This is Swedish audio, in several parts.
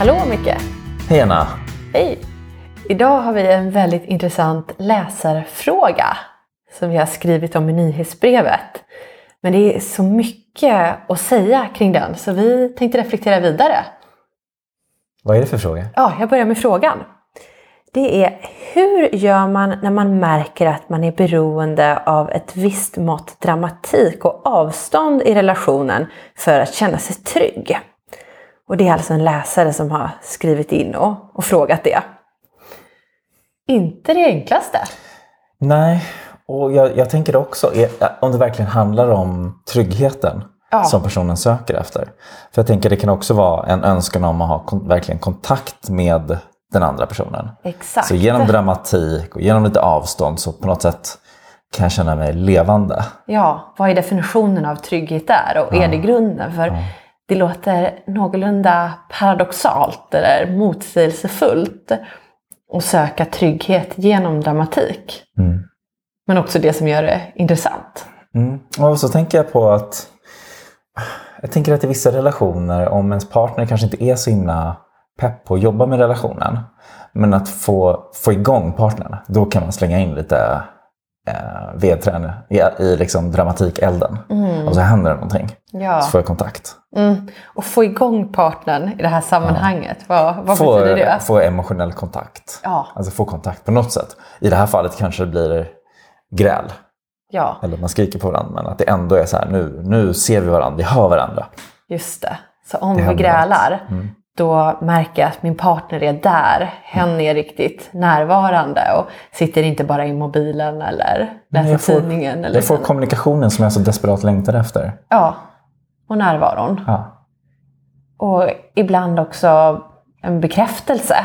Hallå Micke! Hej Anna! Hej! Idag har vi en väldigt intressant läsarfråga som vi har skrivit om i nyhetsbrevet. Men det är så mycket att säga kring den så vi tänkte reflektera vidare. Vad är det för fråga? Ja, jag börjar med frågan. Det är hur gör man när man märker att man är beroende av ett visst mått dramatik och avstånd i relationen för att känna sig trygg? Och det är alltså en läsare som har skrivit in och, och frågat det. Inte det enklaste. Nej, och jag, jag tänker också om det verkligen handlar om tryggheten ja. som personen söker efter. För jag tänker det kan också vara en önskan om att ha kon verkligen kontakt med den andra personen. Exakt. Så genom dramatik och genom lite avstånd så på något sätt kan jag känna mig levande. Ja, vad är definitionen av trygghet där och ja. är det grunden? För ja. Det låter någorlunda paradoxalt eller motsägelsefullt att söka trygghet genom dramatik. Mm. Men också det som gör det intressant. Mm. Och så tänker jag på att jag tänker att i vissa relationer, om ens partner kanske inte är så himla pepp på att jobba med relationen, men att få, få igång partnern, då kan man slänga in lite eh, vedträn i, i liksom dramatikelden. Mm. Och så händer det någonting. Ja. Så får jag kontakt. Mm. Och få igång partnern i det här sammanhanget, ja. vad, vad få, betyder det? Få emotionell kontakt. Ja. Alltså få kontakt på något sätt. I det här fallet kanske det blir gräl. Ja. Eller man skriker på varandra, men att det ändå är så här, nu, nu ser vi varandra, vi hör varandra. Just det. Så om det vi grälar, mm. Då märker jag att min partner är där. Hen är riktigt närvarande och sitter inte bara i mobilen eller läser får, tidningen. Eller jag får kommunikationen som jag så desperat längtar efter. Ja, och närvaron. Ja. Och ibland också en bekräftelse.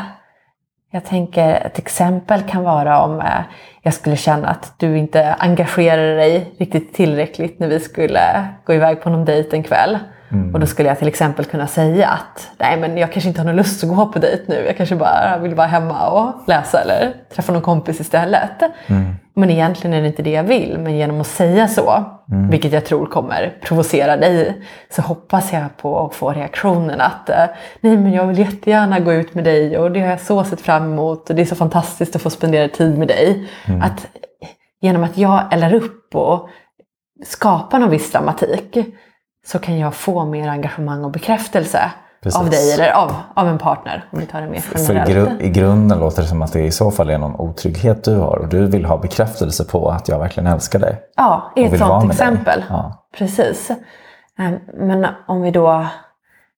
Jag tänker ett exempel kan vara om eh, jag skulle känna att du inte engagerar dig riktigt tillräckligt när vi skulle gå iväg på någon dejt en kväll. Mm. Och då skulle jag till exempel kunna säga att nej men jag kanske inte har någon lust att gå på dejt nu. Jag kanske bara vill vara hemma och läsa eller träffa någon kompis istället. Mm. Men egentligen är det inte det jag vill. Men genom att säga så, mm. vilket jag tror kommer provocera dig, så hoppas jag på att få reaktionen att eh, nej men jag vill jättegärna gå ut med dig och det har jag så sett fram emot och det är så fantastiskt att få spendera tid med dig. Mm. Att genom att jag eldar upp och skapar någon viss dramatik så kan jag få mer engagemang och bekräftelse Precis. av dig eller av, av en partner. Om vi tar det mer generellt. För i, gru i grunden låter det som att det i så fall är någon otrygghet du har och du vill ha bekräftelse på att jag verkligen älskar dig. Ja, i ett sådant exempel. Ja. Precis. Ehm, men om vi då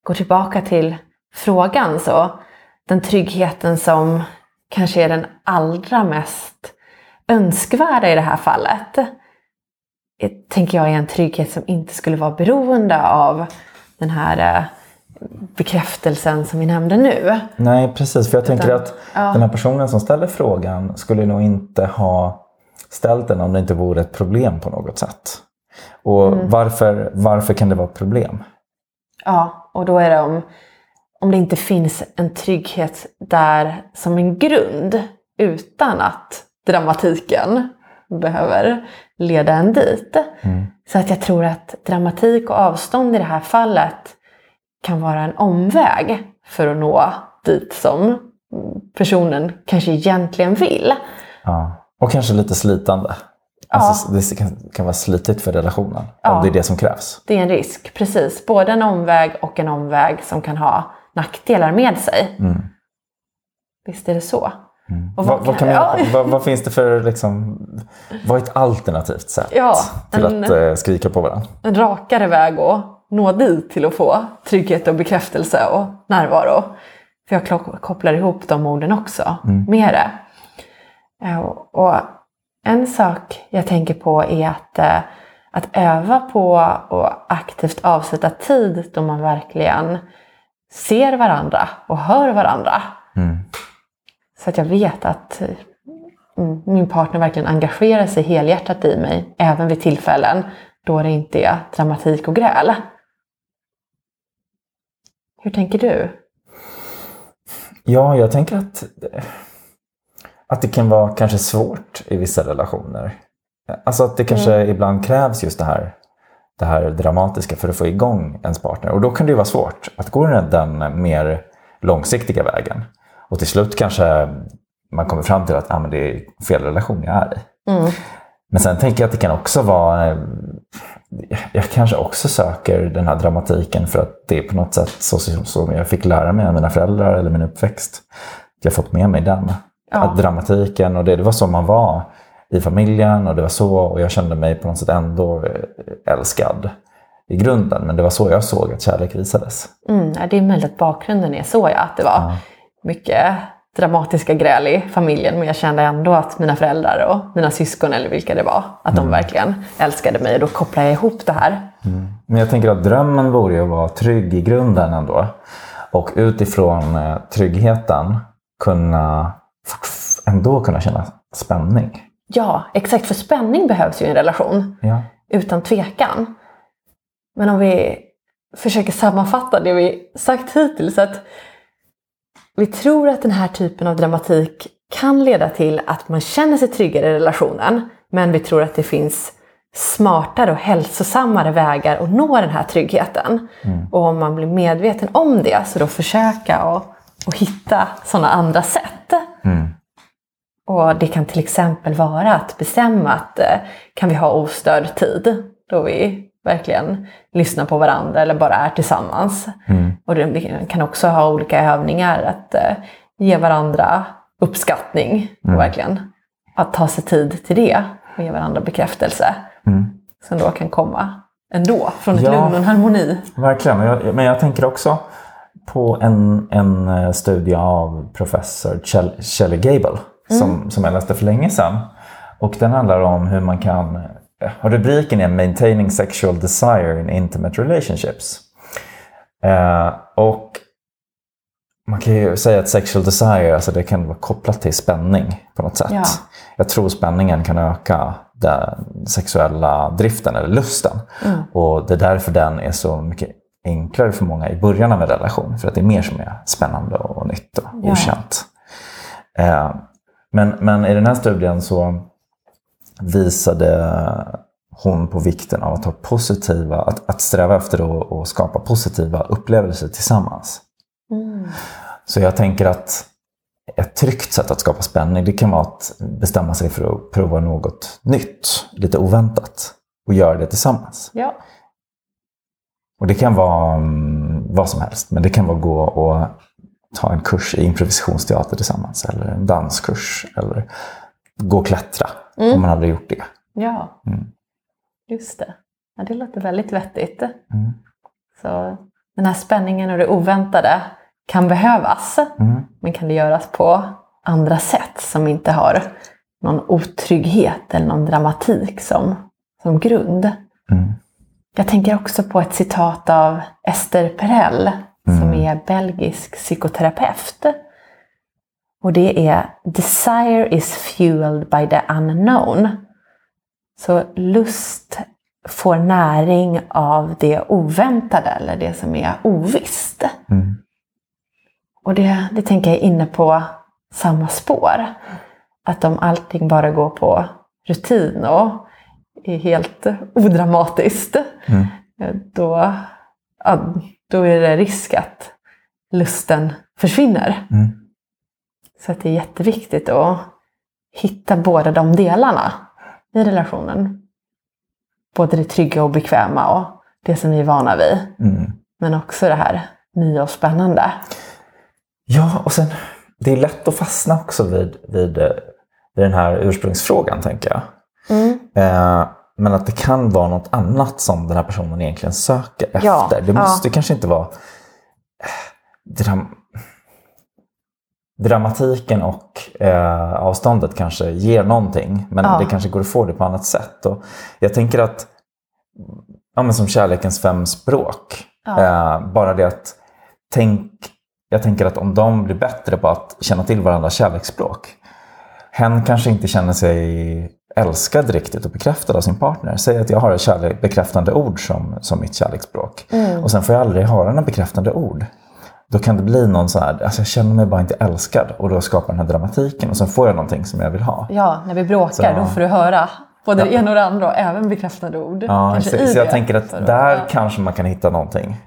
går tillbaka till frågan så den tryggheten som kanske är den allra mest önskvärda i det här fallet tänker jag är en trygghet som inte skulle vara beroende av den här eh, bekräftelsen som vi nämnde nu. Nej, precis. För jag Utan, tänker att ja. den här personen som ställer frågan skulle nog inte ha ställt den om det inte vore ett problem på något sätt. Och mm. varför, varför kan det vara ett problem? Ja, och då är det om, om det inte finns en trygghet där som en grund utan att dramatiken behöver leda en dit. Mm. Så att jag tror att dramatik och avstånd i det här fallet kan vara en omväg för att nå dit som personen kanske egentligen vill. Ja. Och kanske lite slitande. Alltså, ja. Det kan, kan vara slitigt för relationen ja. om det är det som krävs. Det är en risk, precis. Både en omväg och en omväg som kan ha nackdelar med sig. Mm. Visst är det så. Mm. Vad, vad, vad, kan ja. vad, finns det för, liksom, vad är ett alternativt sätt ja, till en, att eh, skrika på varandra? En rakare väg att nå dit till att få trygghet och bekräftelse och närvaro. För jag kopplar ihop de orden också mm. med det. Eh, och en sak jag tänker på är att, eh, att öva på att aktivt avsätta tid då man verkligen ser varandra och hör varandra. Så att jag vet att mm, min partner verkligen engagerar sig helhjärtat i mig, även vid tillfällen då det inte är dramatik och gräl. Hur tänker du? Ja, jag tänker att, att det kan vara kanske svårt i vissa relationer. Alltså att det kanske mm. ibland krävs just det här, det här dramatiska för att få igång ens partner. Och då kan det ju vara svårt att gå den mer långsiktiga vägen. Och till slut kanske man kommer fram till att ah, men det är fel relation jag är i. Mm. Men sen tänker jag att det kan också vara... eh, Jag kanske också söker den här dramatiken för att det är på något sätt så som jag fick lära mig av mina föräldrar eller min uppväxt. Jag har fått med mig den. Ja. Att dramatiken och det, det var så man var i familjen och det var så och jag kände mig på något sätt ändå eh, älskad i grunden. Men det var så jag såg att kärlek visades. Mm, ja, det är möjligt att bakgrunden är så ja, att det var mycket dramatiska gräl i familjen men jag kände ändå att mina föräldrar och mina syskon eller vilka det var, att de verkligen älskade mig och då kopplar jag ihop det här. Men jag tänker att drömmen vore ju att vara trygg i grunden ändå. Och utifrån eh, tryggheten kunna ändå kunna känna spänning. Ja, exakt, för spänning behövs ju i en relation. Ja. utan tvekan. Men om vi försöker sammanfatta det vi sagt hittills, att vi tror att den här typen av dramatik kan leda till att man känner sig tryggare i relationen, men vi tror att det finns smartare och hälsosammare vägar att nå den här tryggheten. Och om man blir medveten om det, så då försöka och, och hitta sådana andra sätt. Mm. Och det kan till exempel vara att bestämma att eh, kan vi ha ostörd tid då vi verkligen lyssnar på varandra eller bara är tillsammans. Mm. Och det, kan också ha olika övningar att eh, ge varandra uppskattning Mm. och verkligen att ta sig tid till det och ge varandra bekräftelse Mm. som då kan komma ändå från ett Ja. lugn och en harmoni. Verkligen. Men jag, men jag tänker också på en, en eh, studie av professor Shelley Gable som, som jag läste för länge sedan. Och den handlar om hur man kan... Och rubriken är Maintaining sexual desire in intimate relationships. Eh, och man kan ju säga att sexual desire alltså det kan vara kopplat till spänning på något sätt. Ja. Jag tror spänningen kan öka den sexuella driften eller lusten. Och det är därför den är så mycket enklare för många i början av en relation. För att det är mer som är spännande och nytt och Ja. okänt. Eh, men, men i den här studien så visade hon på vikten av att ha positiva, att, att sträva efter att, att skapa positiva upplevelser tillsammans. Mm. Så jag tänker att ett tryggt sätt att skapa spänning det kan vara att bestämma sig för att prova något nytt, lite oväntat och göra det tillsammans. Ja. Och det kan vara mm, vad som helst, men det kan vara gå och ta en kurs i improvisationsteater tillsammans eller en danskurs eller gå och klättra om man aldrig gjort det. ja, Mm. just det. Ja, det låter väldigt vettigt. Mm. Så den här spänningen och det oväntade kan behövas. Mm. Men kan det göras på andra sätt som inte har någon otrygghet eller någon dramatik som, som grund. Mm. Jag tänker också på ett citat av Esther Perel som är belgisk psykoterapeut. Och det är “Desire is fueled by the unknown”. Så lust får näring av det oväntade eller det som är ovisst. Mm. Och det, det tänker jag är inne på samma spår. Att om allting bara går på rutin och är helt odramatiskt, Mm. då, ja, då är det risk att lusten försvinner. Mm. Så att det är jätteviktigt att hitta båda de delarna i relationen. Både det trygga och bekväma och det som vi är vana vid. Mm. Men också det här nya och spännande. Ja, och sen det är lätt att fastna också vid, vid, eh, vid den här ursprungsfrågan, tänker jag. Mm. Eh, men att det kan vara något annat som den här personen egentligen söker efter. Ja, det måste kanske inte vara eh, dram dramatiken och eh, avståndet kanske ger någonting. Men Ja. det kanske går att få det på annat sätt. Och jag tänker att, ja, men som kärlekens fem språk. Ja. Eh, bara det att tänk, jag tänker att om de blir bättre på att känna till varandras kärleksspråk. Hen kanske inte känner sig älskad riktigt och bekräftad av sin partner. Säg att jag har ett kärlek, bekräftande ord som, som mitt kärleksspråk. Och sen får jag aldrig höra några bekräftande ord. Då kan det bli någon så här, alltså jag känner mig bara inte älskad. Och då skapar den här dramatiken och sen får jag någonting som jag vill ha. Ja, när vi bråkar Så- då får du höra både det ena och det andra och även bekräftande ord. Ja, Kanske så, så jag tänker att där ja. kanske man kan hitta någonting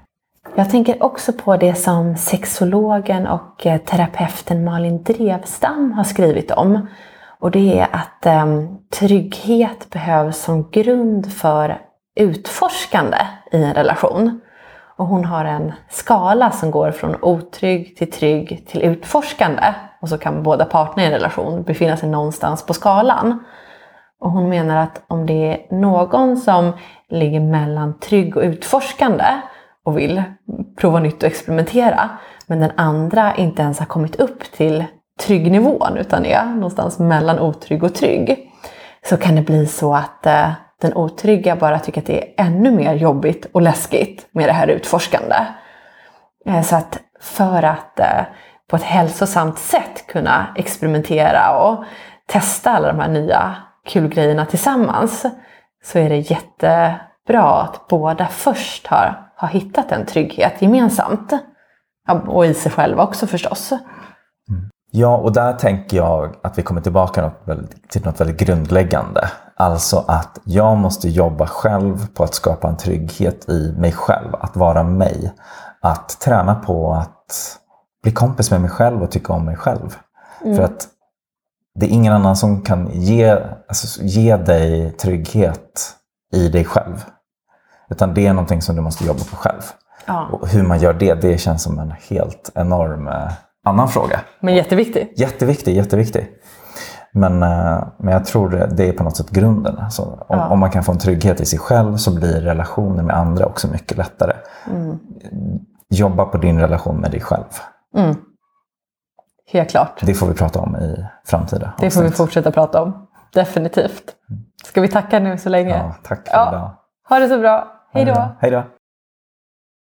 Jag tänker också på det som sexologen och eh, terapeuten Malin Drevstam har skrivit om. Och det är att eh, trygghet behövs som grund för utforskande i en relation. Och hon har en skala som går från otrygg till trygg till utforskande. Och så kan båda parterna i en relation befinna sig någonstans på skalan. Och hon menar att om det är någon som ligger mellan trygg och utforskande och vill prova nytt och experimentera, men den andra inte ens har kommit upp till tryggnivån utan är någonstans mellan otrygg och trygg, så kan det bli så att eh, den otrygga bara tycker att det är ännu mer jobbigt och läskigt med det här utforskande. Eh, så att för att eh, på ett hälsosamt sätt kunna experimentera och testa alla de här nya kul grejerna tillsammans så är det jättebra att båda först har, har hittat en trygghet gemensamt. Och i sig själva också förstås. Mm. Ja, och där tänker jag att vi kommer tillbaka till något väldigt grundläggande. Alltså att jag måste jobba själv på att skapa en trygghet i mig själv, att vara mig. Att träna på att bli kompis med mig själv och tycka om mig själv. Mm. För att det är ingen annan som kan ge, alltså, ge dig trygghet i dig själv. Utan det är någonting som du måste jobba på själv. Ja. Och hur man gör det, det känns som en helt enorm eh, annan fråga. Men jätteviktig. Jätteviktig, jätteviktig. Men, eh, men jag tror det är på något sätt grunden. Alltså, om, ja. om, man kan få en trygghet i sig själv så blir relationer med andra också mycket lättare. Mm. Jobba på din relation med dig själv. Mm. Helt klart. Det får vi prata om i framtida Det får vi fortsätta prata om. Definitivt. Ska vi tacka nu så länge? Ja, tack för ja. idag. Ha det så bra. Hej då. Hej då.